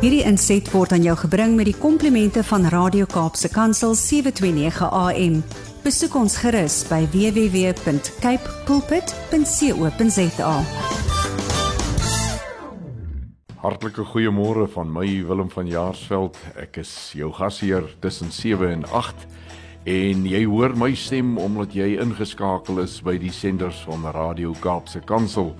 Hierdie inset word aan jou gebring met die komplimente van Radio Kaapse Kansel 729 AM. Besoek ons gerus by www.cape pulpit.co.za. Hartlike goeiemôre van my Willem van Jaarsveld. Ek is jou gasheer tussen 7 en 8 en jy hoor my stem omdat jy ingeskakel is by die senders van Radio Kaapse Kansel.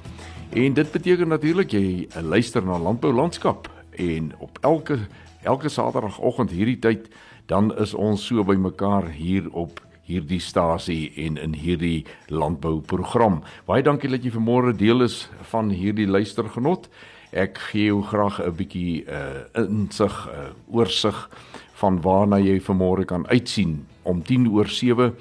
En dit beteken natuurlik jy luister na Landbou Landskap en op elke elke Saterdagoggend hierdie tyd dan is ons so bymekaar hier op hierdie stasie en in hierdie landbouprogram. Baie dankie dat jy vanmôre deel is van hierdie luistergenot. Ek gee jou graag 'n bietjie uh insig, uh oorsig van waarna jy vanmôre kan uitsien. Om 10 oor 7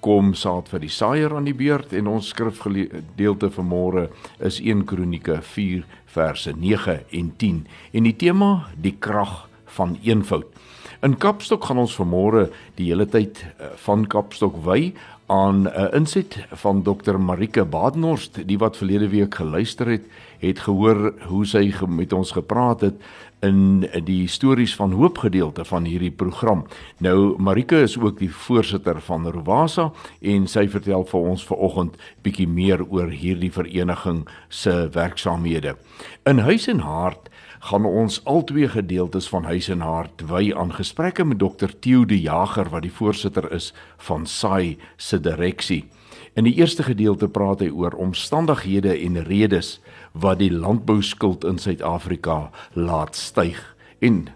kom saad vir die saaier aan die beurt en ons skrifgedeelte vanmôre is 1 Kronieke 4 verse 9 en 10 en die tema die krag van eenvoud. In Kapstok gaan ons vanmôre die hele tyd eh, van Kapstok wy aan 'n inset van Dr Marike Badenhorst, die wat verlede week geluister het, het gehoor hoe sy met ons gepraat het in die stories van hoop gedeelte van hierdie program. Nou Marike is ook die voorsitter van Rovasa en sy vertel vir ons vanoggend bietjie meer oor hierdie vereniging se werksaamhede. In Huis en Hart gaan ons al twee gedeeltes van Huis en Hart wy aan gesprekke met Dr Theo de Jager wat die voorsitter is van SAI se direksie. In die eerste gedeelte praat hy oor omstandighede en redes wat die landbouskuld in Suid-Afrika laat styg en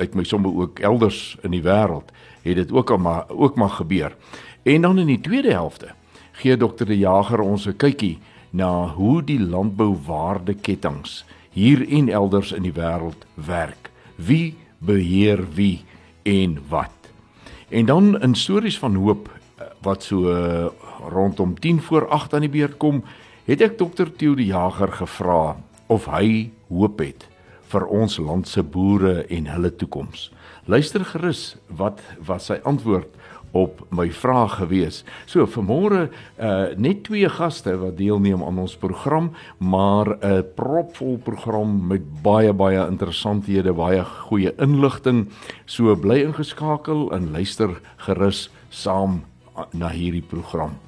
lyk my sommer ook elders in die wêreld het dit ook al maar ook maar gebeur. En dan in die tweede helfte gee Dr de Jager ons 'n kykie na hoe die landbouwaardeketTINGS hier en elders in die wêreld werk. Wie beheer wie en wat? En dan in stories van hoop eh, wat so uh, rondom 10 voor 8 aan die beurt kom, het ek dokter Theo die Jager gevra of hy hoop het vir ons land se boere en hulle toekoms. Luister gerus wat was sy antwoord op my vraag gewees. So vanmôre uh net twee gaste wat deelneem aan ons program, maar 'n propvol program met baie baie interessanthede, baie goeie inligting. So bly ingeskakel en luister gerus saam na hierdie program.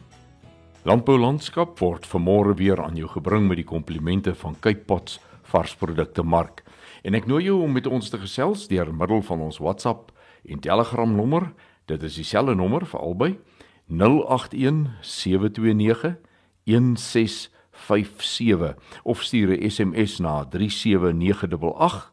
Landbou landskap word vanmôre weer aan jou gebring met die komplimente van Cape Pots varsprodukte mark. En ek nooi jou om met ons te gesels deur middel van ons WhatsApp en Telegram nommer Dit is dieselfde nommer vir albei 081 729 1657 of stuur 'n SMS na 37988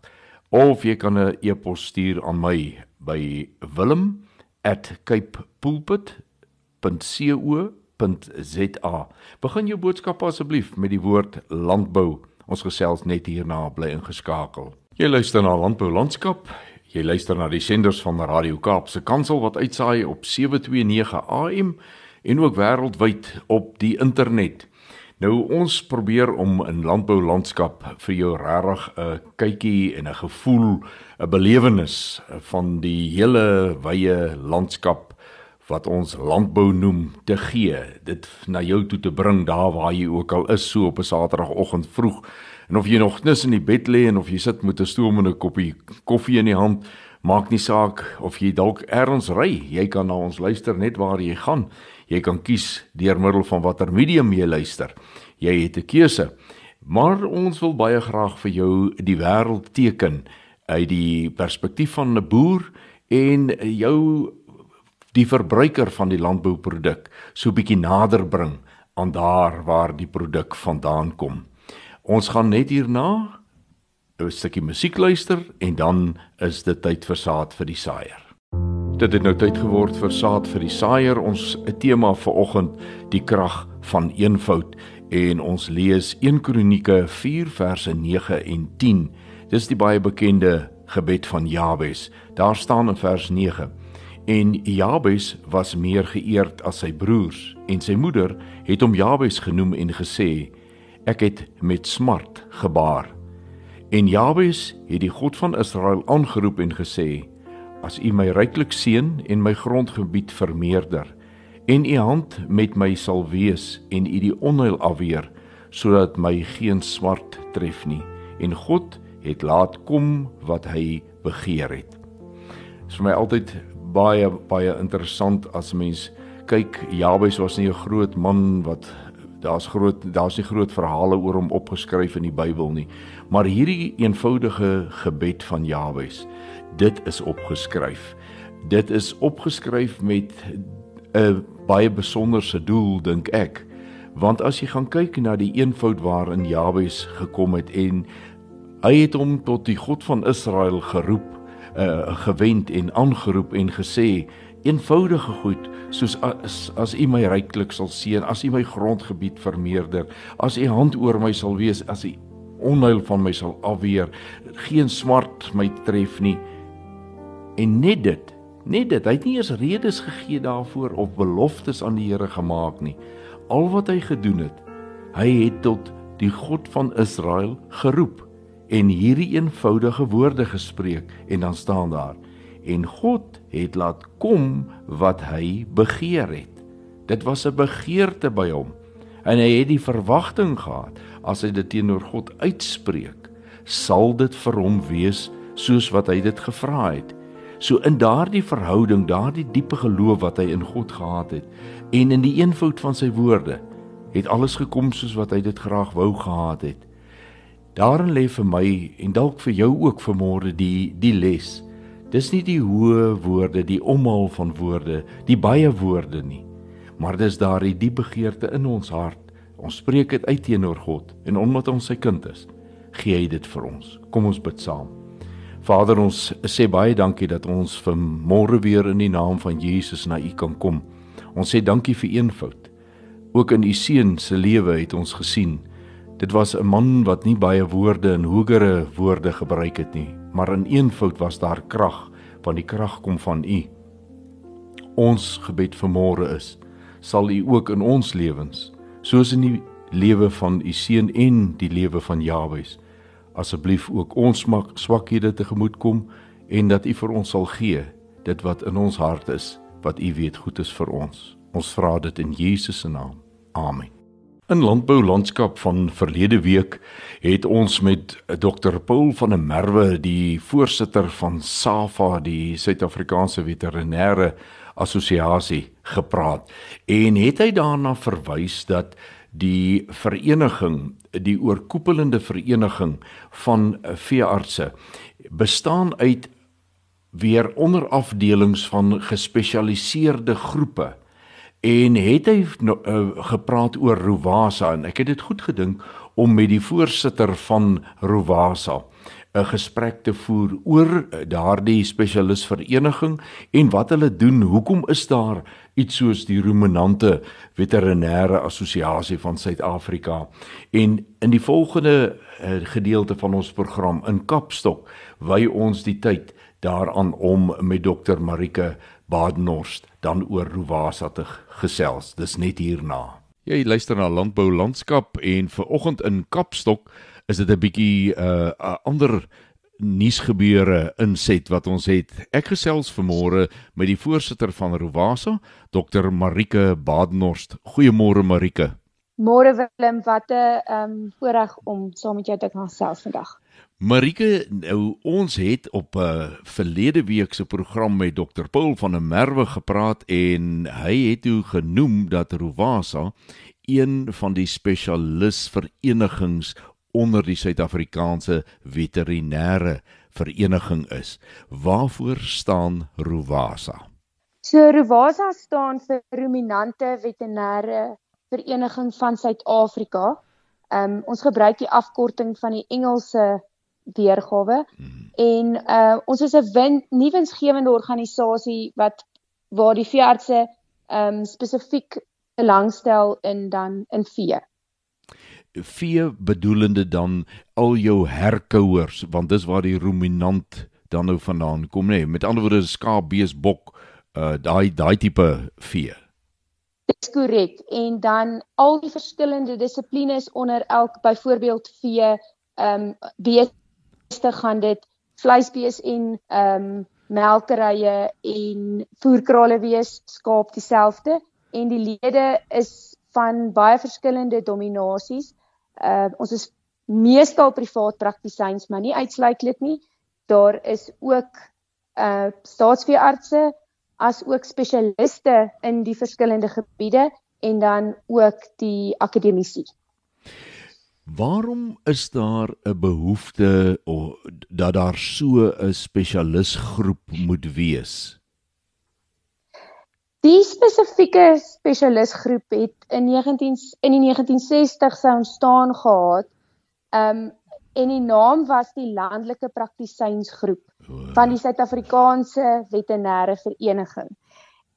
of jy kan 'n e-pos stuur aan my by wilm@capepulpit.co.za. Begin jou boodskap asseblief met die woord landbou. Ons gesels net hierna bly ingeskakel. Jy luister na Landbou Landskap. Jy luister na die senders van Radio Kaapse Kansel wat uitsaai op 729 AM en ook wêreldwyd op die internet. Nou ons probeer om in landbou landskap vir jou regtig 'n kykie en 'n gevoel, 'n belewenis van die hele wye landskap wat ons landbou noem te gee. Dit na jou toe te bring daar waar jy ook al is so op 'n Saterdagoggend vroeg En of jy nog nis in die bed lê en of jy sit met 'n stoom en 'n koppie koffie in die hand, maak nie saak of jy dalk ergens ry, jy kan na ons luister net waar jy gaan. Jy kan kies deur middel van watter medium jy luister. Jy het 'n keuse. Maar ons wil baie graag vir jou die wêreld teken uit die perspektief van 'n boer en jou die verbruiker van die landbouproduk so bietjie nader bring aan daar waar die produk vandaan kom. Ons gaan net hierna 'n stukkie musiek luister en dan is dit tyd vir saad vir die saaier. Dit het nou tyd geword vir saad vir die saaier. Ons tema vir oggend, die krag van eenvoud en ons lees 1 Kronieke 4 verse 9 en 10. Dis die baie bekende gebed van Jabes. Daar staan in vers 9: En Jabes was meer geëerd as sy broers en sy moeder het hom Jabes genoem en gesê: ek het met smart gebaar. En Jabes het die God van Israel aangeroep en gesê: As U my ryklik seën en my grondgebied vermeerder, en U hand met my sal wees en U die onheil afweer, sodat my geen smart tref nie, en God het laat kom wat hy begeer het. Dit is vir my altyd baie baie interessant as mens kyk Jabes was nie 'n groot man wat daar's groot daar's nie groot verhale oor hom opgeskryf in die Bybel nie maar hierdie eenvoudige gebed van Jabes dit is opgeskryf. Dit is opgeskryf met 'n baie besonderse doel dink ek. Want as jy gaan kyk na die eenvoud waarin Jabes gekom het en hy het hom tot die God van Israel geroep uh, gewend en aangeroep en gesê eenvoudige goed soos as as u my ryklik sal seën as u my grondgebied vermeerder as u hand oor my sal wees as u onheil van my sal afweer geen smart my tref nie. En net dit net dit hy het nie eens redes gegee daarvoor of beloftes aan die Here gemaak nie. Al wat hy gedoen het hy het tot die God van Israel geroep en hierdie eenvoudige woorde gespreek en dan staan daar en God het laat kom wat hy begeer het. Dit was 'n begeerte by hom en hy het die verwagting gehad as hy dit teenoor God uitspreek, sal dit vir hom wees soos wat hy dit gevra het. So in daardie verhouding, daardie diepe geloof wat hy in God gehad het en in die eenvoud van sy woorde, het alles gekom soos wat hy dit graag wou gehad het. Daarin lê vir my en dalk vir jou ook vanmôre die die les. Dis nie die hoë woorde, die omhaal van woorde, die baie woorde nie, maar dis daardie diep begeerte in ons hart. Ons spreek dit uit teenoor God en omdat ons sy kind is, gee hy dit vir ons. Kom ons bid saam. Vader, ons sê baie dankie dat ons vanmôre weer in die naam van Jesus na U kan kom. Ons sê dankie vir eenvoud. Ook in U seun se lewe het ons gesien Dit was 'n man wat nie baie woorde en hoogere woorde gebruik het nie, maar in eenvoud was daar krag, want die krag kom van U. Ons gebed vanmôre is: sal U ook in ons lewens, soos in die lewe van U seun en die lewe van Jabes, asseblief ook ons swakhede tegemoet kom en dat U vir ons sal gee dit wat in ons hart is, wat U weet goed is vir ons. Ons vra dit in Jesus se naam. Amen. In landbou landskap van verlede week het ons met Dr Paul van der Merwe, die voorsitter van SAFA, die Suid-Afrikaanse Veterinêre Assosiasie, gepraat. En het hy daarna verwys dat die vereniging, die oorkoepelende vereniging van veeartse bestaan uit weer onderafdelings van gespesialiseerde groepe en het hy uh, gepraat oor Rovasa en ek het dit goed gedink om met die voorsitter van Rovasa 'n gesprek te voer oor eh, daardie spesialisvereniging en wat hulle doen. Hoekom is daar iets soos die Ruminante Veterinêre Assosiasie van Suid-Afrika? En in die volgende uh, gedeelte van ons program in Kapstok wy ons die tyd daaraan om met dokter Marike Badenhorst dan oor Rovasa te gesels. Dis net hierna. Jy luister na Landbou Landskap en ver oggend in Kapstok is dit 'n bietjie 'n uh, ander nuusgebeure inset wat ons het. Ek gesels vanmôre met die voorsitter van Rovasa, Dr Marike Badenhorst. Goeiemôre Marike. Môre Willem, wat 'n ehm um, voorreg om saam met jou te kan gesels vandag. Marike, nou ons het op 'n uh, verlede week se program met Dr Paul van der Merwe gepraat en hy het toe genoem dat Rovasa een van die spesialisverenigings onder die Suid-Afrikaanse veterinêre vereniging is. Waarvoor staan Rovasa? So Rovasa staan vir Ruminante Veterinêre Vereniging van Suid-Afrika. Ehm um, ons gebruik die afkorting van die Engelse weergawe hmm. en uh ons is 'n nuwe winsgewende organisasie wat waar die veeartse ehm um, spesifiek belangstel in dan in vee. Vee bedoelende dan al jou herkouers want dis waar die ruminant dan nou vandaan kom nê nee, met ander woorde skaap bees bok uh daai daai tipe vee. Dis korrek en dan al die verskillende dissiplines onder elk byvoorbeeld vee ehm um, bees te gaan dit vleisbees en ehm um, melkerye en voerkrale wees skaap dieselfde en die lede is van baie verskillende dominasies. Uh ons is meestal privaat praktisyns, maar nie uitsluitlik nie. Daar is ook uh staatsveeartse as ook spesialiste in die verskillende gebiede en dan ook die akademici. Waarom is daar 'n behoefte of dat daar so 'n spesialisgroep moet wees? Die spesifieke spesialisgroep het in 19 in die 1960 sou ontstaan gehad. Um en die naam was die Landelike Praktisynsgroep van die Suid-Afrikaanse Veterinêre Vereniging.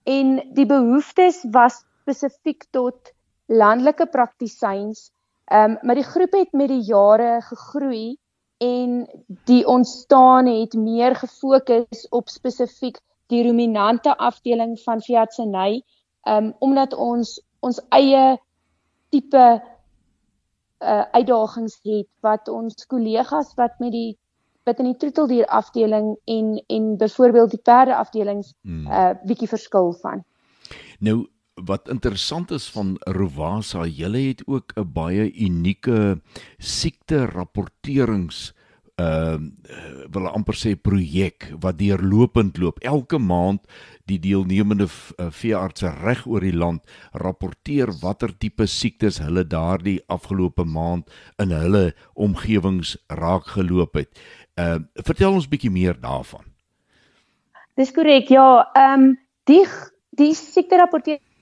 En die behoeftes was spesifiek tot landelike praktisyns. Ehm um, maar die groep het met die jare gegroei en die ontstaan het meer gefokus op spesifiek die ruminante afdeling van veeartseny. Ehm um, omdat ons ons eie tipe uh uitdagings het wat ons kollegas wat met die wat in die troeteldier afdeling en en byvoorbeeld die perde afdelings hmm. uh bietjie verskil van. Nou wat interessant is van Rovasa, julle het ook 'n baie unieke siekte rapporterings ehm uh, wil amper sê projek wat deurlopend loop. Elke maand die deelnemende uh, veeartse reg oor die land rapporteer watter tipe siektes hulle daardie afgelope maand in hulle omgewings raak geloop het. Ehm uh, vertel ons bietjie meer daarvan. Dis korrek. Ja, ehm um, die die siekte rapportering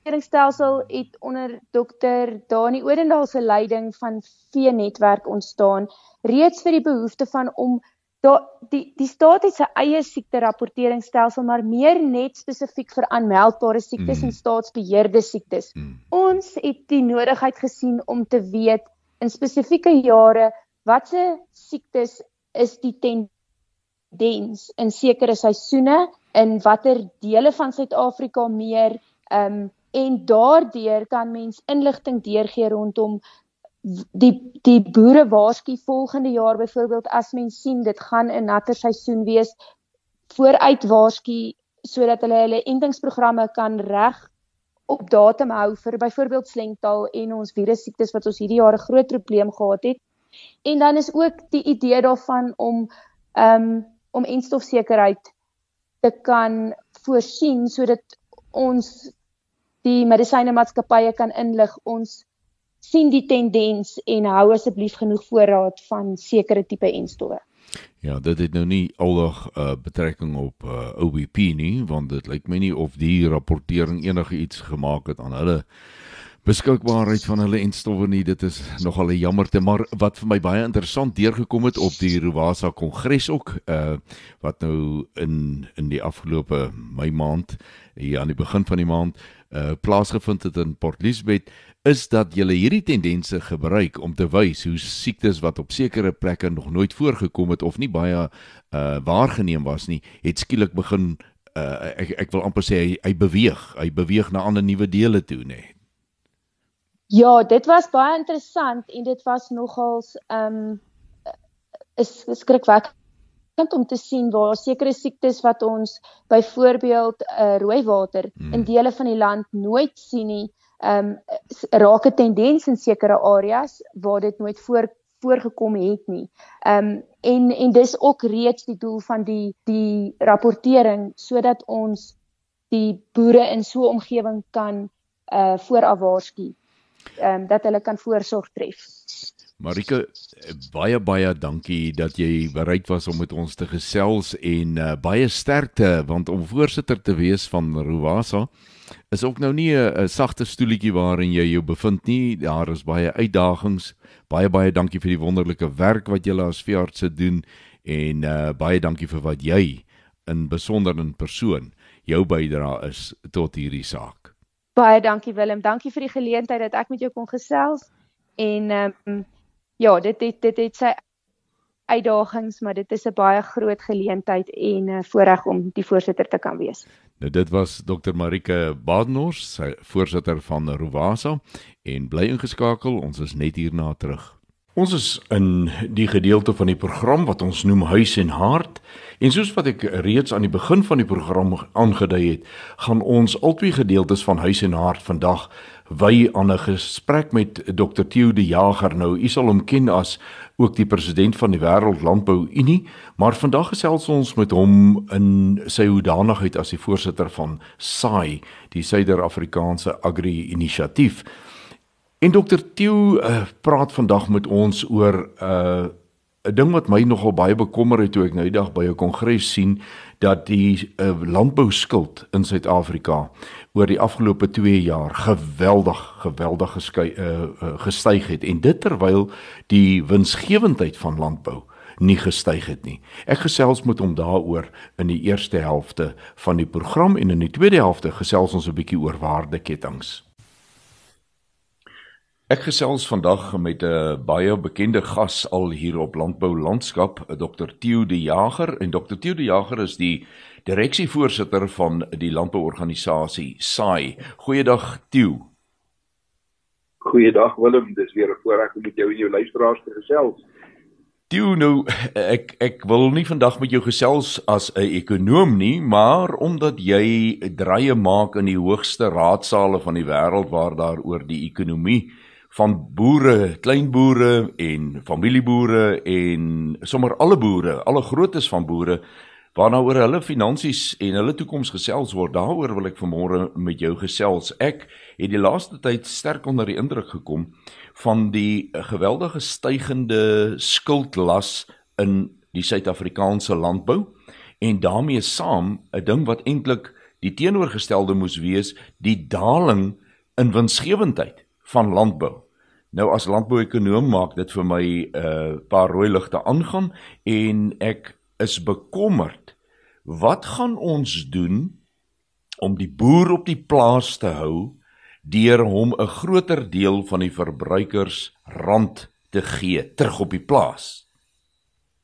regeringsstelsel het onder dokter Dani Odendaal se leiding van Vee Netwerk ontstaan reeds vir die behoefte van om da, die die staat het sy eie siekte rapporteringsstelsel maar meer net spesifiek vir aanmeldbare siektes mm. en staatsbeheerde siektes. Mm. Ons het die nodigheid gesien om te weet in spesifieke jare watse siektes is die tendens in sekere seisoene in watter dele van Suid-Afrika meer ehm um, en daardeur kan mens inligting deurgee rondom die die boere waarsku volgende jaar byvoorbeeld as mens sien dit gaan 'n natter seisoen wees vooruit waarsku sodat hulle hulle entingsprogramme kan reg op datum hou vir byvoorbeeld slengtaal en ons virus siektes wat ons hierdie jaar 'n groot probleem gehad het. En dan is ook die idee daarvan om um om enstofsekerheid te kan voorsien sodat ons die medisyne maatskappye kan inlig ons sien die tendens en hou asseblief genoeg voorraad van sekere tipe enstowwe. Ja, dit het nou nie aldag uh, betrekking op uh, OBP nie, want dit lyk my nie of die rapportering enige iets gemaak het aan hulle beskikbaarheid van hulle enstowwe nie. Dit is nogal 'n jammerte, maar wat vir my baie interessant deurgekom het op die Rowasa Kongres ook, uh wat nou in in die afgelope Mei maand hier aan die begin van die maand uh plaasgevind het in Port Elizabeth is dat jy hierdie tendense gebruik om te wys hoe siektes wat op sekere plekke nog nooit voorgekom het of nie baie uh waargeneem was nie, het skielik begin uh ek ek wil amper sê hy, hy beweeg, hy beweeg na ander nuwe dele toe, nê. Nee. Ja, dit was baie interessant en dit was nogals ehm um, is skrikwekkend interessant om te sien waar sekere siektes wat ons byvoorbeeld uh, rooi water hmm. in dele van die land nooit sien nie, ehm um, raak 'n tendens in sekere areas waar dit nooit voor voorgekom het nie. Ehm um, en en dis ook reeds die doel van die die rapportering sodat ons die boere in so 'n omgewing kan uh vooraf waarsku. Ehm um, dat hulle kan voorsorg tref. Marika, baie baie dankie dat jy bereid was om met ons te gesels en uh, baie sterkte want om voorsitter te wees van Ruwasa is ook nou nie 'n sagte stoeltjie waarin jy jou bevind nie. Daar is baie uitdagings. Baie baie dankie vir die wonderlike werk wat julle as veeartse doen en uh, baie dankie vir wat jy in besonder in persoon jou bydrae is tot hierdie saak. Baie dankie Willem. Dankie vir die geleentheid dat ek met jou kon gesels en um, ja, dit het dit het sy uitdagings, maar dit is 'n baie groot geleentheid en 'n voorreg om die voorsitter te kan wees. Nou dit was Dr Marike Badenhorst, sy voorsitter van Rovasa en bly ingeskakel, ons is net hierna terug. Ons is in die gedeelte van die program wat ons noem Huis en Hart en soos wat ek reeds aan die begin van die program aangedui het, gaan ons albei gedeeltes van Huis en Hart vandag wy aan 'n gesprek met Dr. Theo de Jager. Nou, u sal hom ken as ook die president van die Wêreld Landbou Unie, maar vandag gesels ons met hom in sy hoedanigheid as die voorsitter van SAI, die Suider-Afrikaanse Agri Inisiatief. En Dr. Theo uh, praat vandag met ons oor 'n uh, ding wat my nogal baie bekommer het toe ek nou die dag by 'n kongres sien dat die uh, landbouskuld in Suid-Afrika oor die afgelope 2 jaar geweldig geweldig geskei, uh, uh, gestyg het en dit terwyl die winsgewendheid van landbou nie gestyg het nie. Ek gesels met hom daaroor in die eerste helfte van die program en in die tweede helfte gesels ons 'n bietjie oor waardeketTINGS. Ek gesels vandag met 'n baie bekende gas al hier op Landbou Landskap, Dr. Theo De Jager en Dr. Theo De Jager is die direksievoorsitter van die landbouorganisasie SAI. Goeiedag Theo. Goeiedag Willem, dis weer 'n voorreg om met jou en jou luisteraars te gesels. Theo, nou ek ek wil nie vandag met jou gesels as 'n ekonom nie, maar omdat jy draaie maak in die hoogste raadsale van die wêreld waar daar oor die ekonomie van boere, klein boere en familieboere en sommer alle boere, alle grootes van boere waarna oor hulle finansies en hulle toekoms gesels word. Daaroor wil ek vanmôre met jou gesels. Ek het die laaste tyd sterk onder die indruk gekom van die geweldige stygende skuldlas in die Suid-Afrikaanse landbou en daarmee saam 'n ding wat eintlik die teenoorgestelde moes wees, die daling in winsgewendheid van landbou. Nou as landbouekonoom maak dit vir my 'n uh, paar rooi ligte aangaan en ek is bekommerd. Wat gaan ons doen om die boer op die plaas te hou deur hom 'n groter deel van die verbruikers rand te gee terug op die plaas?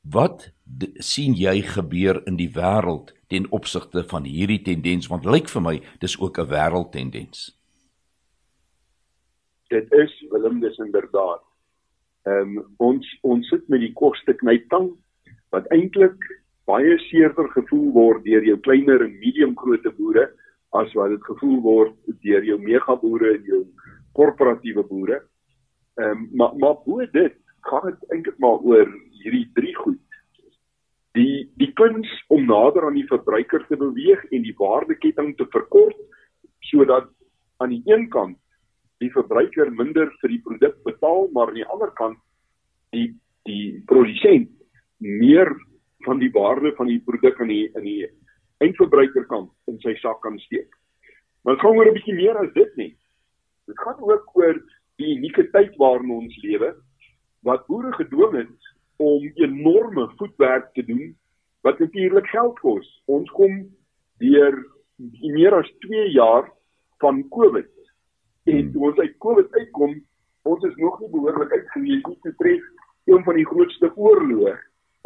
Wat sien jy gebeur in die wêreld ten opsigte van hierdie tendens want lyk vir my dis ook 'n wêreldtendens dit is Willem dis inderdaad. Ehm um, ons ons sit met die koste knyptang wat eintlik baie seerder gevoel word deur jou kleiner en medium grootte boere as wat dit gevoel word deur jou mega boere en jou korporatiewe boere. Ehm um, maar maar bo dit gaan dit eintlik maar oor hierdie drie goed. Die die kuns om nader aan die verbruiker te beweeg en die waardeketting te verkort sodat aan die een kant die verbruiker minder vir die produk betaal, maar aan die ander kant die die produsent meer van die waarde van die produk in die in die eindverbruikerkant in sy sak kan steek. Maar gaan oor 'n bietjie meer as dit nie. Dit gaan ook oor die unieke tyd waarin ons lewe wat boere gedwing het om enorme voetwerk te doen wat natuurlik geld kos. Ons kom deur meer as 2 jaar van COVID En toe ons uit COVID uitkom, ons is nog nie behoorlik uitgewees nie te tref een van die grootste oorloë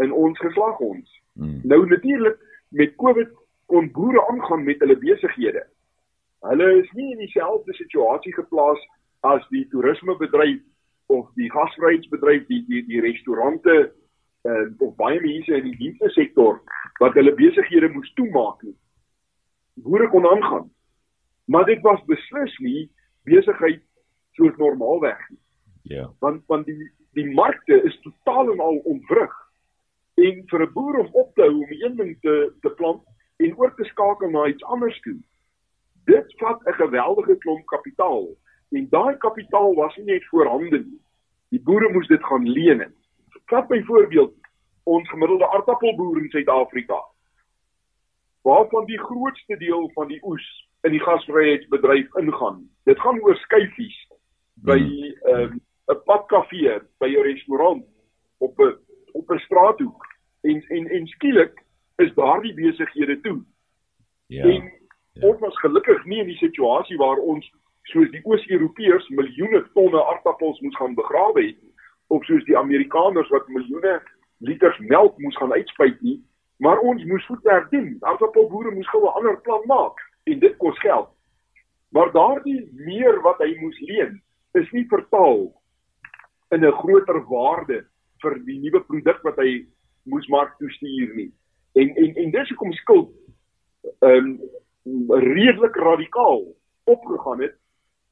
in ons geslag ons. Hmm. Nou natuurlik met COVID kon boere aangaan met hulle besighede. Hulle is nie in dieselfde situasie geplaas as die toerismebedryf of die gasvryheidsbedryf, die die die restaurante en uh, of baie mense in die dienste sektor wat hulle besighede moes toemaak nie. Boere kon aangaan. Maar dit was beslis nie besigheid soos normaalweg nie. Ja. Want want die die markte is totaal en al ontwrig. En vir 'n boer om op te hou om een ding te te plant en oor te skakel na iets anders toe. Dit vat 'n geweldige klomp kapitaal en daai kapitaal was nie net voorhande nie. Die boere moes dit gaan leen. Vat byvoorbeeld ons gemiddelde aardappelboer in Suid-Afrika. Waarvan die grootste deel van die oes in die gasvryheidsbedryf ingaan. Dit gaan oor skyfies by hmm. ehm um, 'n padkafee, by 'n restaurant op 'n op 'n straathoek en en en skielik is daardie besighede toe. Ja. En ja. ons was gelukkig nie in die situasie waar ons soos die Oos-Europeërs miljoene tonne aardappels moes gaan begrawe het of soos die Amerikaners wat miljoene liters melk moes gaan uitspuit nie, maar ons moes voetwerk doen. Aardappelboere moes gou 'n ander plan maak en dit kos geld. Maar daardie meer wat hy moes leen, is nie vertaal in 'n groter waarde vir die nuwe produk wat hy moes mark toe stuur nie. En en en dis hoekom skuld ehm um, redelik radikaal opgegaan het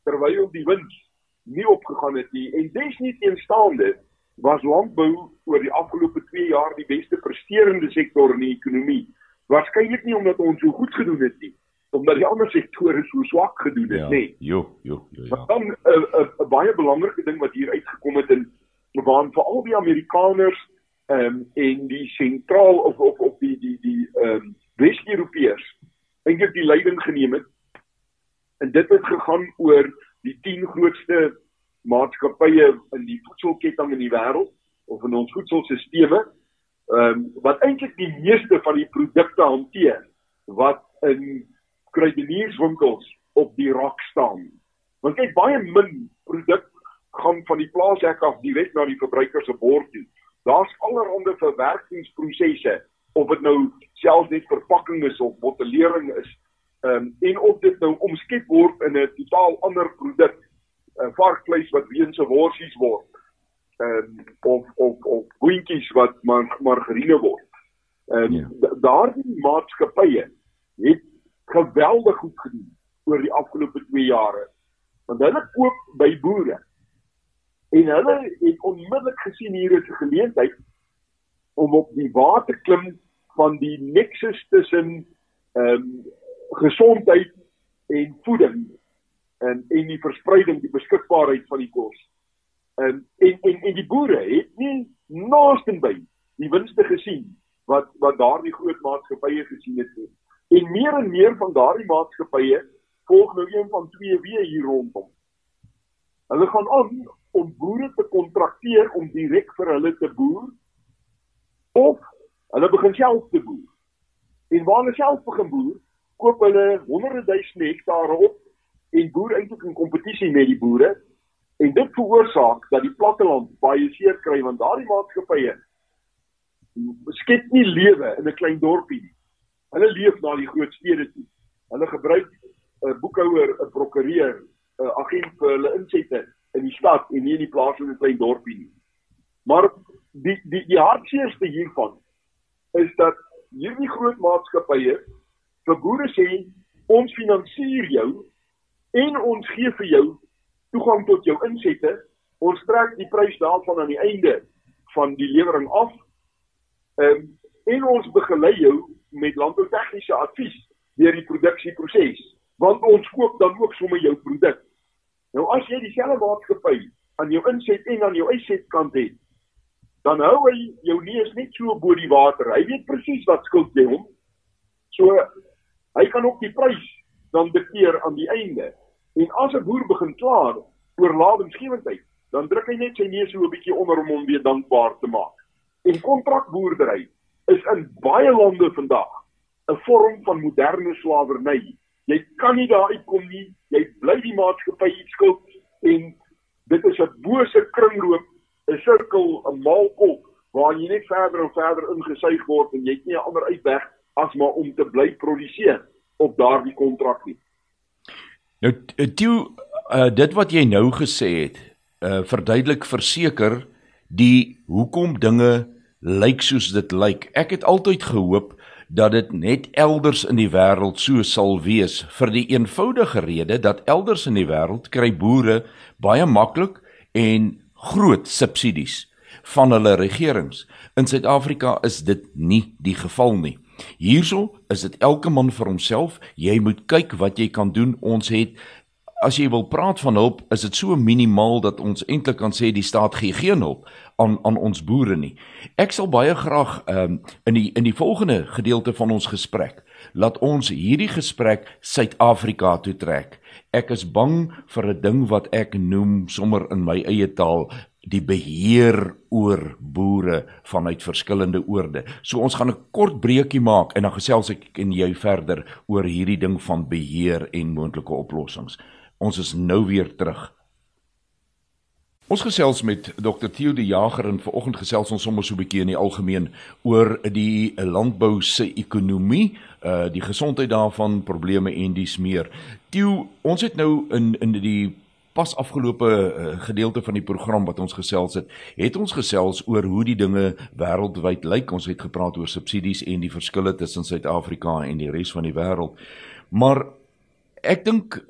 terwyl die wins nie opgegaan het nie en desnieteenstaande was landbou oor die afgelope 2 jaar die beste presterende sektor in die ekonomie. Waarskynlik nie omdat ons so goed gedoen het nie, omdat die ander sektore so swak gedoen het, ja, nee. Jo, jo, jo. Ja. Maar dan 'n uh, 'n uh, uh, baie belangrike ding wat hier uitgekom het in waar vir al die Amerikaners ehm um, en die sentraal of of of die die die ehm um, Wes-Europeërs eintlik die leiding geneem het. En dit het gegaan oor die 10 grootste maatskappye in die voedselketting in die wêreld of in ons voedselstelsels ehm um, wat eintlik die meeste van die produkte hanteer wat in kruidenierswinkels op die rak staan. Want kyk baie min produk gaan van die plaashek af direk na die verbruiker se bord toe. Daar's allerlei verwerkingsprosesse of dit nou selfs net verpakking is of bottelering is. Ehm um, en of dit nou omskep word in 'n totaal ander produk, 'n uh, varkvleis wat weens se worsies word. Ehm um, of of of boontjies wat mar margarine word. Ehm um, ja. daardie maatskappye het geweldig goed gedoen oor die afgelope 2 jare. Want hulle koop by boere En hulle het onmiddellik gesien hier is 'n geleentheid om op die water klim van die nexus tussen ehm um, gesondheid en voeding en en die verspreiding, die beskikbaarheid van die kos. En en en, en die boere het nie naastenby die winste gesien wat wat daardie groot maatskappye gesien het nie. En meer en meer van daardie maatskappye volg nou een van twee weë hier rondom. Hulle gaan aan om boere te kontrakteer om direk vir hulle te boer of hulle begin self te boer. En waar hulle self begin boer, koop hulle honderde duisende hektare op en boer eintlik in kompetisie met die boere en dit veroorsaak dat die platteland baie seer kry want daardie maatskappye skep nie lewe in 'n klein dorpie nie. Hulle leef na die groot stede toe. Hulle gebruik 'n boekhouer, 'n prokureur, 'n agent vir hulle insette in die stad en nie in die plaaslike klein dorpie nie. Maar die die die hartseerste hiervan is dat hierdie groot maatskappye vir boere sê ons finansier jou en ons gee vir jou toegang tot jou insette. Ons trek die prys daarvan aan die einde van die lewering af. Ehm en ons begelei jou met landboutegniese advies deur die produksieproses want ons koop dan ook sommer jou produk Nou as jy dieselfde maatskappy aan jou inset en aan jou uitsetkant het, dan hou hy jou neus net so bo die water. Hy weet presies wat skuld jy hom. So hy kan ook die prys dan dikteer aan die einde. En as 'n boer begin klaar oor lawensgewendheid, dan druk hy net sy neus so 'n bietjie onder om hom weer dankbaar te maak. En kontrakboerdery is in baie lande vandag 'n vorm van moderne slawerny. Jy kan nie daar uitkom nie. Jy bly die maatskappy skuld en dit is 'n bose kringloop, 'n sirkel, 'n maalkop waar jy net verder en verder ingesuig word en jy het nie 'n ander uitweg as maar om te bly produseer op daardie kontrak nie. Nou toe uh, dit wat jy nou gesê het, uh, verduidelik verseker die hoekom dinge lyk soos dit lyk. Ek het altyd gehoop dat dit net elders in die wêreld so sal wees vir die eenvoudige rede dat elders in die wêreld kry boere baie maklik en groot subsidies van hulle regerings. In Suid-Afrika is dit nie die geval nie. Hierso is dit elke man vir homself. Jy moet kyk wat jy kan doen. Ons het as jy wil praat van hulp, is dit so minimaal dat ons eintlik kan sê die staat gee geen hulp aan aan ons boere nie. Ek sal baie graag um, in die in die volgende gedeelte van ons gesprek laat ons hierdie gesprek Suid-Afrika toe trek. Ek is bang vir 'n ding wat ek noem sommer in my eie taal die beheer oor boere vanuit verskillende oorde. So ons gaan 'n kort breekie maak en dan gesels ek en jy verder oor hierdie ding van beheer en moontlike oplossings. Ons is nou weer terug. Ons gesels met Dr. Theo de Jager en vanoggend gesels ons sommer so 'n bietjie in die algemeen oor die landbou se ekonomie, uh die gesondheid daarvan, probleme en dies meer. Theo, ons het nou in in die pas afgelope uh, gedeelte van die program wat ons gesels het, het ons gesels oor hoe die dinge wêreldwyd lyk. Ons het gepraat oor subsidies en die verskille tussen Suid-Afrika en die res van die wêreld. Maar ek dink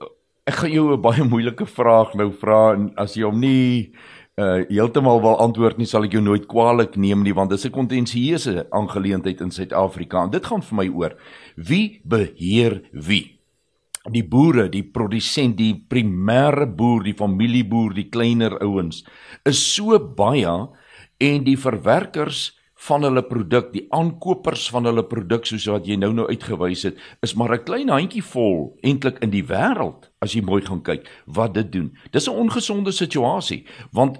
Ek gaan jou 'n baie moeilike vraag nou vra en as jy hom nie uh heeltemal wil antwoord nie, sal ek jou nooit kwaadlik neem nie want dit is 'n kontensieuse aangeleentheid in Suid-Afrika. En dit gaan vir my oor wie beheer wie? Die boere, die produsent, die primêre boer, die familieboer, die kleiner ouens is so baie en die verwerkers van hulle produk, die aankopers van hulle produk soos wat jy nou nou uitgewys het, is maar 'n klein handjie vol eintlik in die wêreld as jy mooi gaan kyk wat dit doen. Dis 'n ongesonde situasie want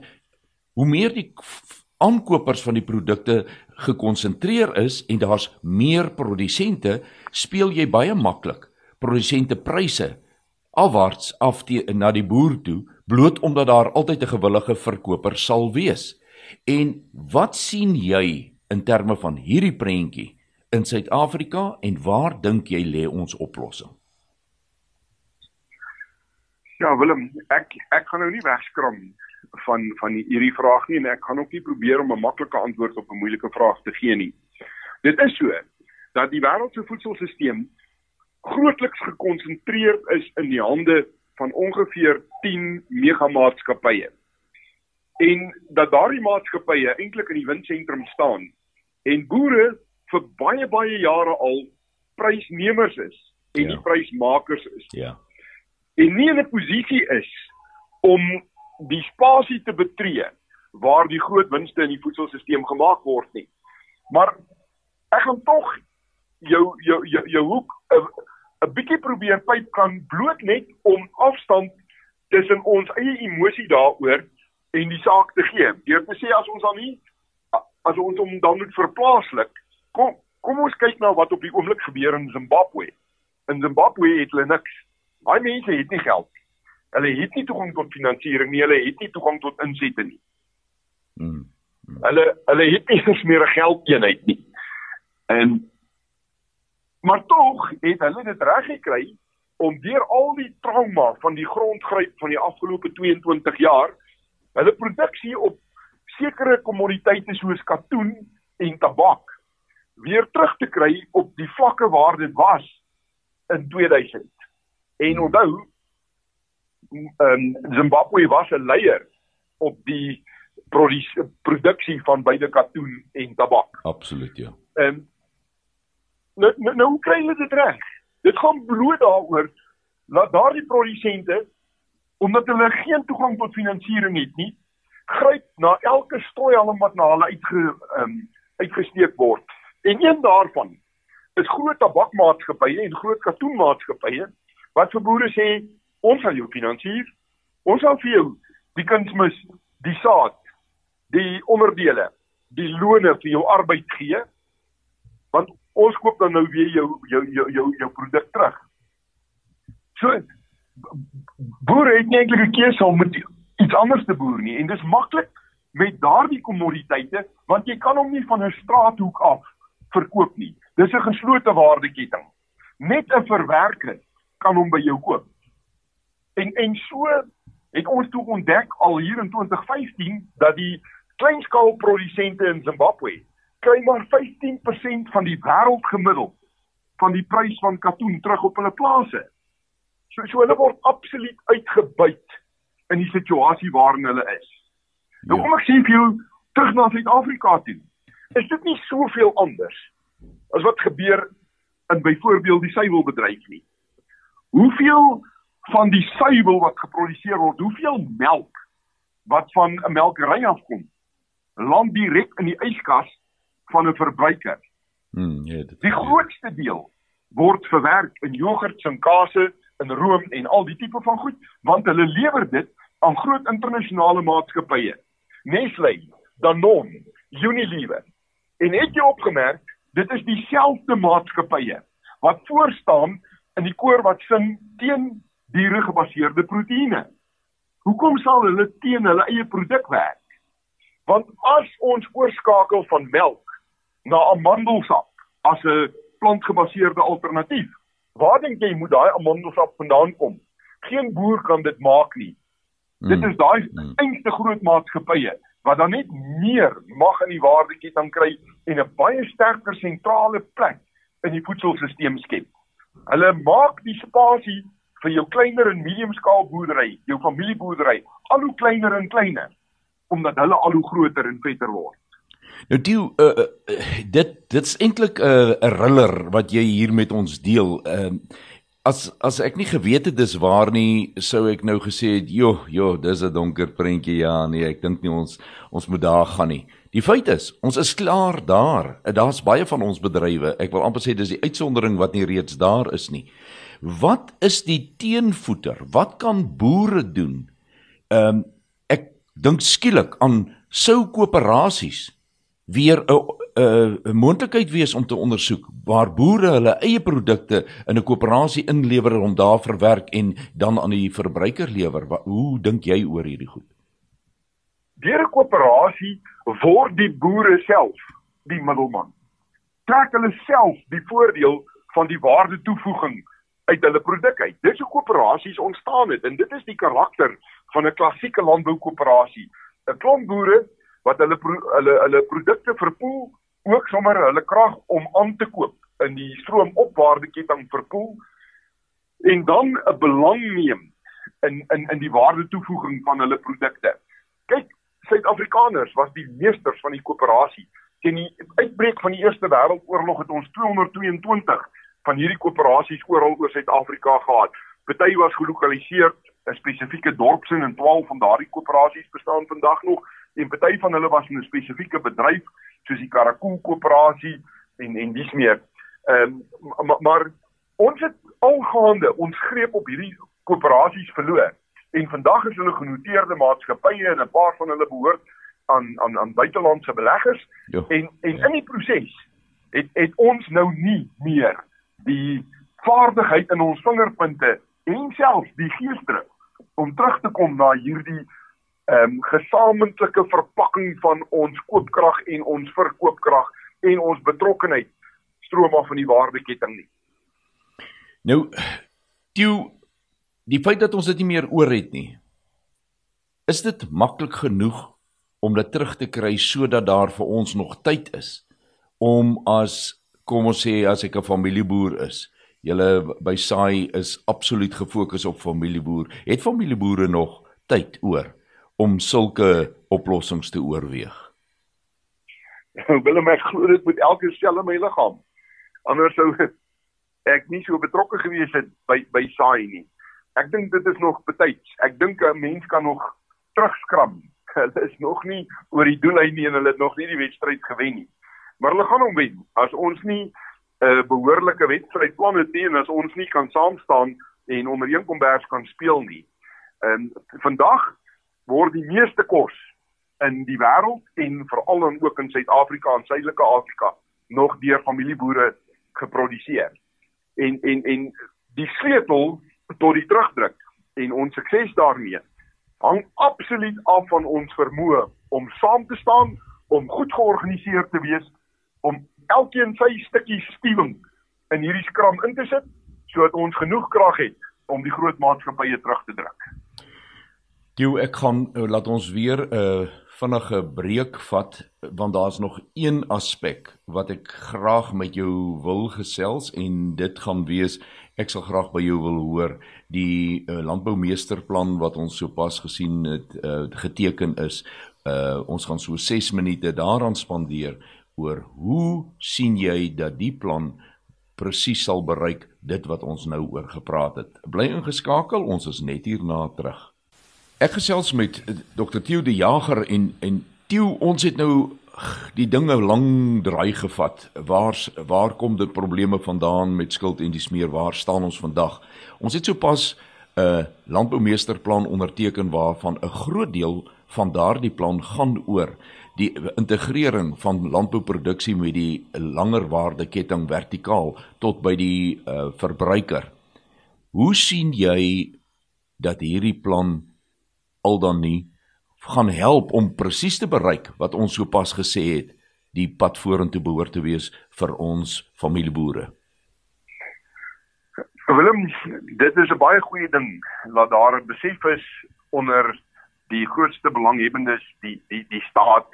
hoe meer die aankopers van die produkte gekonsentreer is en daar's meer produsente, speel jy baie maklik produsente pryse afwaarts af te, na die boer toe bloot omdat daar altyd 'n gewillige verkoper sal wees. En wat sien jy in terme van hierdie prentjie in Suid-Afrika en waar dink jy lê ons oplossing? Ja, Willem, ek ek gaan nou nie wegskram van van hierdie vraag nie en ek gaan ook nie probeer om 'n maklike antwoord op 'n moeilike vraag te gee nie. Dit is so dat die wêreld se voedselstelsel grootliks gekonsentreer is in die hande van ongeveer 10 megamaatskappye. En dat daardie maatskappye eintlik in die windsentrum staan en boere vir baie baie jare al prysnemers is en ja. nie prysmakers is. Ja en nie in 'n posisie is om die spasie te betree waar die groot winste in die voedselstelsel gemaak word nie. Maar ek gaan tog jou jou jou, jou hoek 'n bietjie probeer pyp kan bloot net om afstand tussen ons eie emosie daaroor en die saak te gee. Deur te sê as ons dan nie as ons hom dan moet verplaaslik, kom kom ons kyk na wat op die oomblik gebeur in Zimbabwe. In Zimbabwe het hulle niks Baie mense het nie geld. Hulle het nie toegang tot finansiering nie, hulle het nie toegang tot insette nie. Mm. mm. Hulle hulle het nie eens meer 'n geldeenheid nie. En maar tog het hulle dit reg gekry om deur al die trauma van die grondgryp van die afgelope 22 jaar hulle produksie op sekere kommoditeite soos katoen en tabak weer terug te kry op die vlakke waar dit was in 2000. En onthou, um, Zimbabwe was 'n leier op die produksie van beide katoen en tabak. Absoluut, ja. Ehm um, nou, nou nou kry hulle dit reg? Dit gaan bloot daaroor dat daardie produsente omdat hulle geen toegang tot finansiering het nie, gryp na elke strooihalm wat na hulle uitge um, uitgesteek word. En een daarvan is groot tabakmaatskappye en groot katoenmaatskappye wat vir boere sê ons sal jou finansier. Ons sal vir jou die kunsmis, die saad, die onderdele, die loone vir jou arbeid gee. Want ons koop dan nou weer jou jou jou jou, jou produk terug. So boere het nie eintlik 'n keuse om met iets anders te boer nie en dis maklik met daardie kommoditeite want jy kan hom nie van 'n straathoek af verkoop nie. Dis 'n geslote waardeketting. Net 'n verwerker kan hom by jou koop. En en so het ons toe ontdek al hier in 2015 dat die kleinskaalprodusente in Zimbabwe kry maar 15% van die wêreldgemiddeld van die prys van katoen terug op hulle plase. So so hulle word absoluut uitgebuit in die situasie waarin hulle is. Nou ja. kom ek sê vir jou terug na Suid-Afrika toe. Is dit nie soveel anders as wat gebeur in byvoorbeeld die suiwelbedryf nie? Hoeveel van die suiwel wat geproduseer word, hoeveel melk wat van 'n melkery afkom, land direk in die yskas van 'n verbruiker. Hmm, ja, dit. Die grootste deel word verwerk in jogurts en kase, in room en al die tipe van goed, want hulle lewer dit aan groot internasionale maatskappye. Nestlé, Danone, Unilever. En het jy opgemerk, dit is dieselfde maatskappye wat voor staan in die koor wat sing teen diere gebaseerde proteïene. Hoekom sal hulle teen hulle eie produk werk? Want as ons oorskakel van melk na amandelsap as 'n plantgebaseerde alternatief, waar dink jy moet daai amandelsap vandaan kom? Geen boer kan dit maak nie. Mm. Dit is daai mm. enigste groot maatskappye wat dan net meer mag in die waardeketting kry en 'n baie sterker sentrale plek in die voedselstelsel skep. Hulle maak die spasie vir jou kleiner en medium skaal boerdery, jou familieboerdery, al hoe kleiner en kleiner omdat hulle al hoe groter en vetter word. Nou die uh, uh, dit dit's eintlik 'n uh, 'n riller wat jy hier met ons deel. Ehm uh, as as ek nie geweet het dis waar nie, sou ek nou gesê het, "Jo, jo, dis 'n donker prentjie ja, nee, ek dink nie ons ons moet daar gaan nie." Die feit is, ons is klaar daar. Daar's baie van ons bedrywe. Ek wil amper sê dis die uitsondering wat nie reeds daar is nie. Wat is die teenvoeter? Wat kan boere doen? Ehm um, ek dink skielik aan sou koöperasies weer 'n 'n moontlikheid wees om te ondersoek waar boere hulle eie produkte in 'n koöperasie inlewer om daar verwerk en dan aan die verbruiker lewer. Hoe dink jy oor hierdie goed? Deur 'n koöperasie word die boere self die middelman. Trek hulle self die voordeel van die waarde toevoeging uit hulle produk uit. Dis hoe koöperasies ontstaan het en dit is die karakter van 'n klassieke landboukoöperasie. 'n Klomp boere wat hulle hulle hulle produkte verpoel ook sommer hulle krag om aan te koop in die stroomopwaardeketting verpoel en dan 'n belang neem in in in die waarde toevoeging van hulle produkte. Kyk, Suid-Afrikaners was die meesters van die koöperasie. Teen die uitbreek van die Eerste Wêreldoorlog het ons 222 van hierdie koöperasies oral oor Suid-Afrika gehad. Party was gelokaliseer in spesifieke dorpsin en 12 van daardie koöperasies bestaan vandag nog en party van hulle was in 'n spesifieke bedryf soos die Karakool koöperasie en en dis meer. Ehm um, maar, maar ons het algaande ons greep op hierdie koöperasies verloor en vandag is hulle genoteerde maatskappye en 'n paar van hulle behoort aan aan aan buitelandse beleggers jo. en en in die proses het het ons nou nie meer die vaardigheid in ons vingerpunte en selfs die geesdruk om terug te kom na hierdie ehm um, gesamentlike verpakking van ons koopkrag en ons verkoopkrag en ons betrokkenheid stroom af van die waardeketting nie. Nou toe die feit dat ons dit nie meer oor het nie. Is dit maklik genoeg om dit terug te kry sodat daar vir ons nog tyd is om as kom ons sê as ek 'n familieboer is, julle by saai is absoluut gefokus op familieboer. Het familieboere nog tyd oor om sulke oplossings te oorweeg? Willem ek glo dit moet elke sel in my liggaam. Anders sou ek nie so betrokke gewees het by by saai nie. Ek dink dit is nog betyds. Ek dink 'n mens kan nog terugskram. Hulle is nog nie oor die doellyn nie en hulle het nog nie die wedstryd gewen nie. Maar hulle gaan hom wen. As ons nie 'n uh, behoorlike wedstrydplan het nie en as ons nie kan saam staan en onder een kombers kan speel nie. En vandag word die meeste kos in die wêreld en veral dan ook in Suid-Afrika en Suidelike Afrika nog deur familieboere geproduseer. En en en die sleutel tot die terugdruk en ons sukses daarmee hang absoluut af van ons vermoë om saam te staan, om goed georganiseer te wees, om elkeen sy stukkie stuwing in hierdie skram in te sit sodat ons genoeg krag het om die groot maatskappye terug te druk. Jou ek gaan uh, laat ons weer 'n uh, vinnige breek vat want daar's nog een aspek wat ek graag met jou wil gesels en dit gaan wees ek sal graag by jou wil hoor die uh, landboumeesterplan wat ons sopas gesien het uh, geteken is. Uh, ons gaan so 6 minute daaraan spandeer oor hoe sien jy dat die plan presies sal bereik dit wat ons nou oor gepraat het. Bly ingeskakel ons is net hierna terug Ek gesels met eh, Dr. Theo de Jager en en Theo ons het nou die dinge lang draai gevat. Waar waar kom dit probleme vandaan met skuld en dis meer waar staan ons vandag? Ons het sopas 'n uh, landboumeesterplan onderteken waarvan 'n groot deel van daardie plan gaan oor die integrering van landbouproduksie met die langer waardeketting vertikaal tot by die uh, verbruiker. Hoe sien jy dat hierdie plan al dan nie gaan help om presies te bereik wat ons sopas gesê het die pad vorentoe behoort te wees vir ons familieboere. Willem, dit is 'n baie goeie ding dat daar 'n besef is onder die grootste belanghebbendes, die die die staat,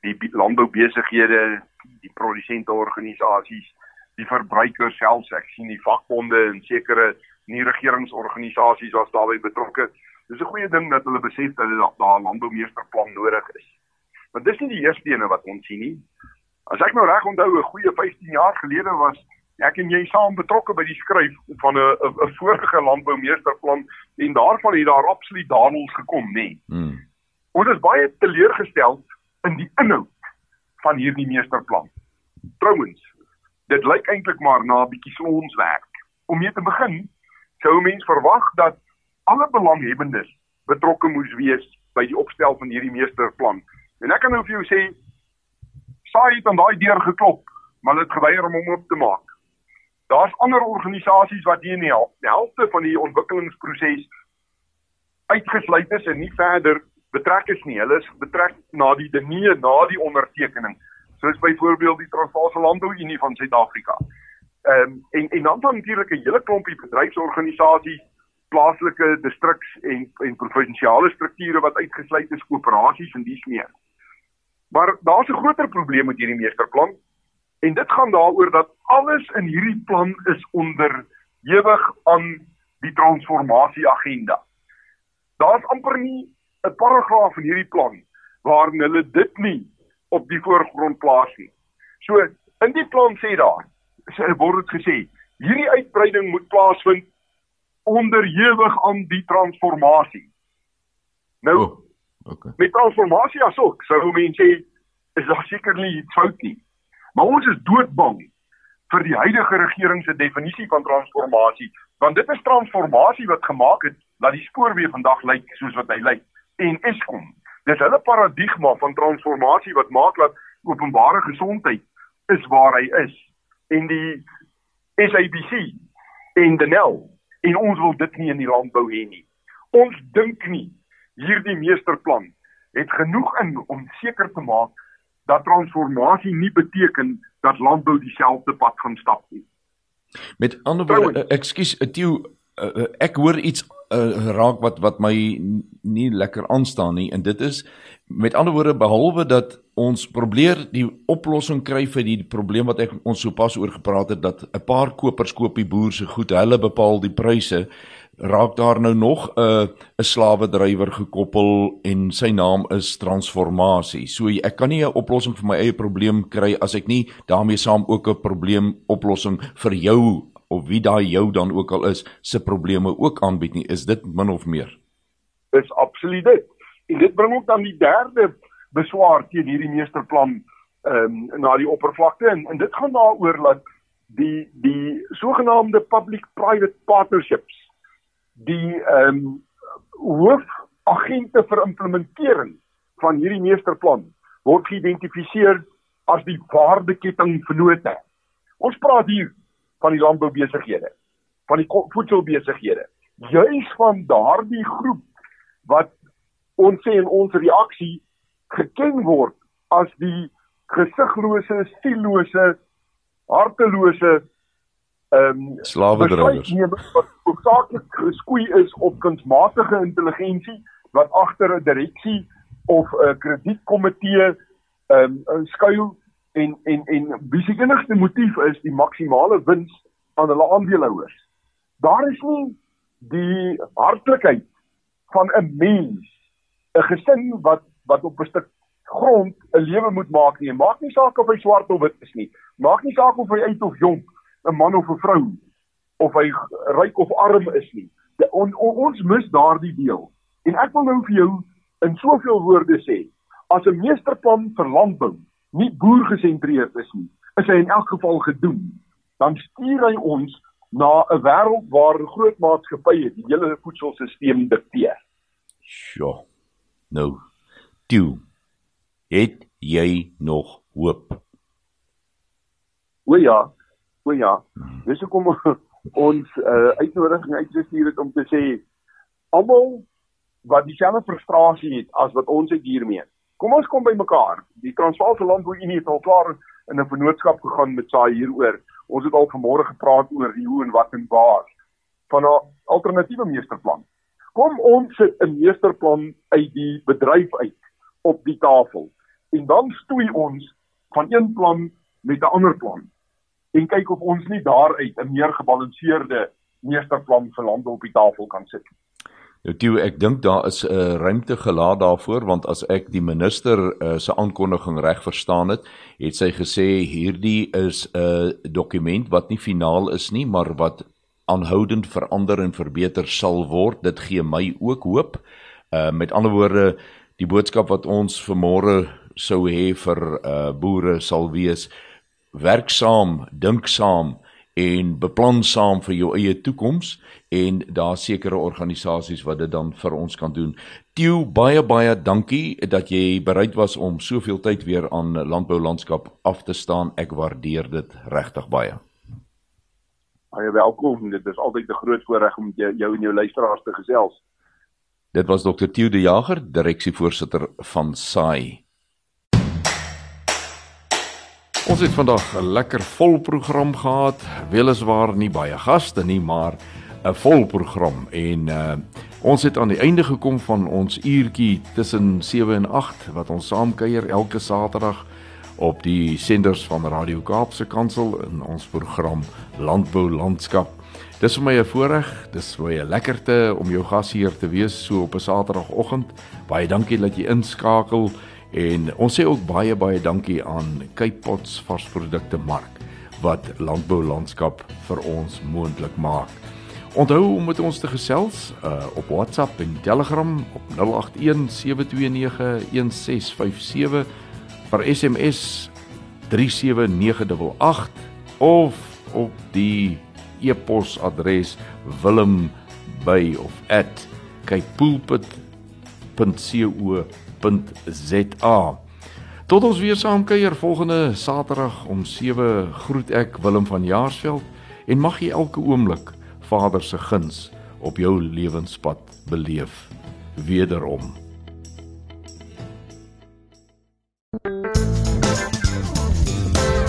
die landboubesighede, die produsenteorganisasies, die verbruikers self, ek sien die vakbonde en sekere nie regeringsorganisasies was daarbey betrokke. Dis 'n goeie ding dat hulle besef dat daar daar 'n landboumeesterplan nodig is. Want dis nie die eerste ene wat ons sien nie. As ek nou reg onthou, 'n goeie 15 jaar gelede was ek en jy saam betrokke by die skryf van 'n 'n vorige landboumeesterplan en daarvan het daar absoluut dadels gekom, nê. Nee. Hmm. Ons is baie teleurgestel in die inhoud van hierdie meesterplan. Trouwens, dit lyk eintlik maar na 'n bietjie slonswerk. Om mee te begin, sou mens verwag dat alle belanghebbendes betrokke moes wees by die opstel van hierdie meesterplan. En ek kan nou vir jou sê, saai het aan daai deur geklop, maar dit geweier om hom oop te maak. Daar's ander organisasies wat hier in die helfte van die ontwikkelingsproses uitgesluit is en nie verder betrek is nie. Hulle is betrek na die dinge na die ondertekening, soos byvoorbeeld die Transvaalse Landbouunie van Suid-Afrika. Ehm um, en en dan dan natuurlik 'n hele klompie bedryfsorganisasies, plaaslike distriks en en provinsiale strukture wat uitgesluit is, koöperasies en dies meer. Maar daar's 'n groter probleem met hierdie meesterplan En dit gaan daaroor dat alles in hierdie plan is onderhewig aan die transformasie agenda. Daar's amper nie 'n paragraaf in hierdie plan waarin hulle dit nie op die voorgrond plaas nie. So in die plan sê daar, sê word dit gesê, hierdie uitbreiding moet plaasvind onderhewig aan die transformasie. Nou, oh, okay. Met transformasie asook, sou mense sê is daar seker nie iets fout nie. Maar ons is doodbang vir die huidige regering se definisie van transformasie, want dit is transformasie wat gemaak het dat die spoorweë vandag lyk soos wat hy lyk. En Eskom, dis hulle paradigma van transformasie wat maak dat openbare gesondheid is waar hy is en die SABC en Denel en ons wil dit nie in die landbou hê nie. Ons dink nie hierdie meesterplan het genoeg in om seker te maak dat transformasie nie beteken dat landbou dieselfde pad gaan stap nie. Met ander woorde, ekskuus, Theo, uh, ek hoor iets uh, raak wat wat my nie lekker aanstaan nie en dit is met ander woorde behalwe dat ons probeer die oplossing kry vir die probleem wat ek ons sopas oor gepraat het dat 'n paar kopers koop die boer se goed, hulle bepaal die pryse raak daar nou nog 'n uh, 'n slawe drywer gekoppel en sy naam is transformasie. So ek kan nie 'n oplossing vir my eie probleem kry as ek nie daarmee saam ook 'n probleem oplossing vir jou of wie daai jou dan ook al is se probleme ook aanbied nie. Is dit min of meer? Dis absoluut dit. En dit bring ook dan die derde beswaar teen hierdie meesterplan ehm um, na die oppervlakte en, en dit gaan daaroor dat die die sogenaamde public private partnerships die ehm um, hoofagente vir implementering van hierdie meesterplan word geïdentifiseer as die waardeketting vennote. Ons praat hier van die landboubesighede, van die voedselbesighede, juis van daardie groep wat ons sê in ons reaksie geken word as die gesiglose, siellose, hartelose ehm um, slawedrywers wat hoofsaaklik geskoei is op kunsmatige intelligensie wat agter 'n direksie of 'n kredietkomitee ehm um, skuil en en en wie se enigste motief is die maksimale wins aan hulle aandeelhouers. Daar is nie die hartlikheid van 'n mens, 'n gesin wat wat op 'n stuk grond 'n lewe moet maak nie. Maak nie saak of hy swart of wit is nie. Maak nie saak of hy uit of jonk 'n man of 'n vrou of hy ryk of arm is nie. De, on, on, ons mis daardie deel. En ek wil nou vir jou in soveel woorde sê, as 'n meesterplan vir landbou nie boergesentreerd is nie, is hy in elk geval gedoen. Dan stuur hy ons na 'n wêreld waar groot maatskappye die hele voedselstelsel dikteer. Sjoe. Nou, toe. Het jy nog hoop? O ja, O ja. Hmm. Dis hoekom ons uh, uitnodiging uitgestuur het om te sê almal wat dieselfde frustrasie het as wat ons het hiermee. Kom ons kom by mekaar. Die Transvaalse Landbouunie het al klaar in 'n vennootskap gegaan met saai hieroor. Ons het al vanmôre gepraat oor die hoe en wat en waar van 'n alternatiewe meesterplan. Kom ons sit 'n meesterplan uit die bedryf uit op die tafel en dan stoei ons van een plan met 'n ander plan en kyk of ons nie daaruit 'n meer gebalanseerde meesterplan vir landbou op die tafel kan sit. Nou Tieu, ek dink daar is 'n uh, ruimte gelaat daarvoor want as ek die minister uh, se aankondiging reg verstaan het, het sy gesê hierdie is 'n uh, dokument wat nie finaal is nie, maar wat aanhoudend verander en verbeter sal word. Dit gee my ook hoop. Uh met ander woorde, die boodskap wat ons vanmôre sou hê vir uh boere sal wees werk saam, dink saam en beplan saam vir jou eie toekoms en daar sekere organisasies wat dit dan vir ons kan doen. Tieu baie baie dankie dat jy bereid was om soveel tyd weer aan landbou landskap af te staan. Ek waardeer dit regtig baie. Baie welkom. Dit is altyd 'n groot voorreg om jou, jou en jou luisteraars te gesels. Dit was Dr. Tieu de Jager, direksievoorsitter van SAI. Ons het vandag 'n lekker vol program gehad. Weliswaar nie baie gaste nie, maar 'n vol program en uh ons het aan die einde gekom van ons uurtjie tussen 7 en 8 wat ons saam kuier elke Saterdag op die senders van Radio Kaapse Kansel in ons program Landbou Landskap. Dis vir my 'n voorreg, dis vir my 'n lekkerte om jou gas hier te wees so op 'n Saterdagoggend. Baie dankie dat jy inskakel. En ons sê ook baie baie dankie aan Cape Pots varsprodukte mark wat landbou landskap vir ons moontlik maak. Onthou om met ons te gesels uh, op WhatsApp en Telegram op 0817291657 per SMS 37988 of op die e-posadres wilm by of @capepulpit.co www.rsg.za. Tot ons weer saam kuier volgende Saterdag om 7 groet ek Willem van Jaarsveld en mag jy elke oomblik Vader se guns op jou lewenspad beleef wederom.